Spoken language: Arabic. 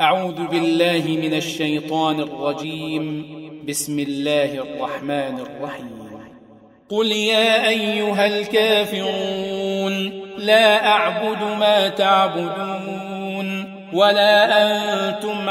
أعوذ بالله من الشيطان الرجيم. بسم الله الرحمن الرحيم. قل يا أيها الكافرون لا أعبد ما تعبدون ولا أنتم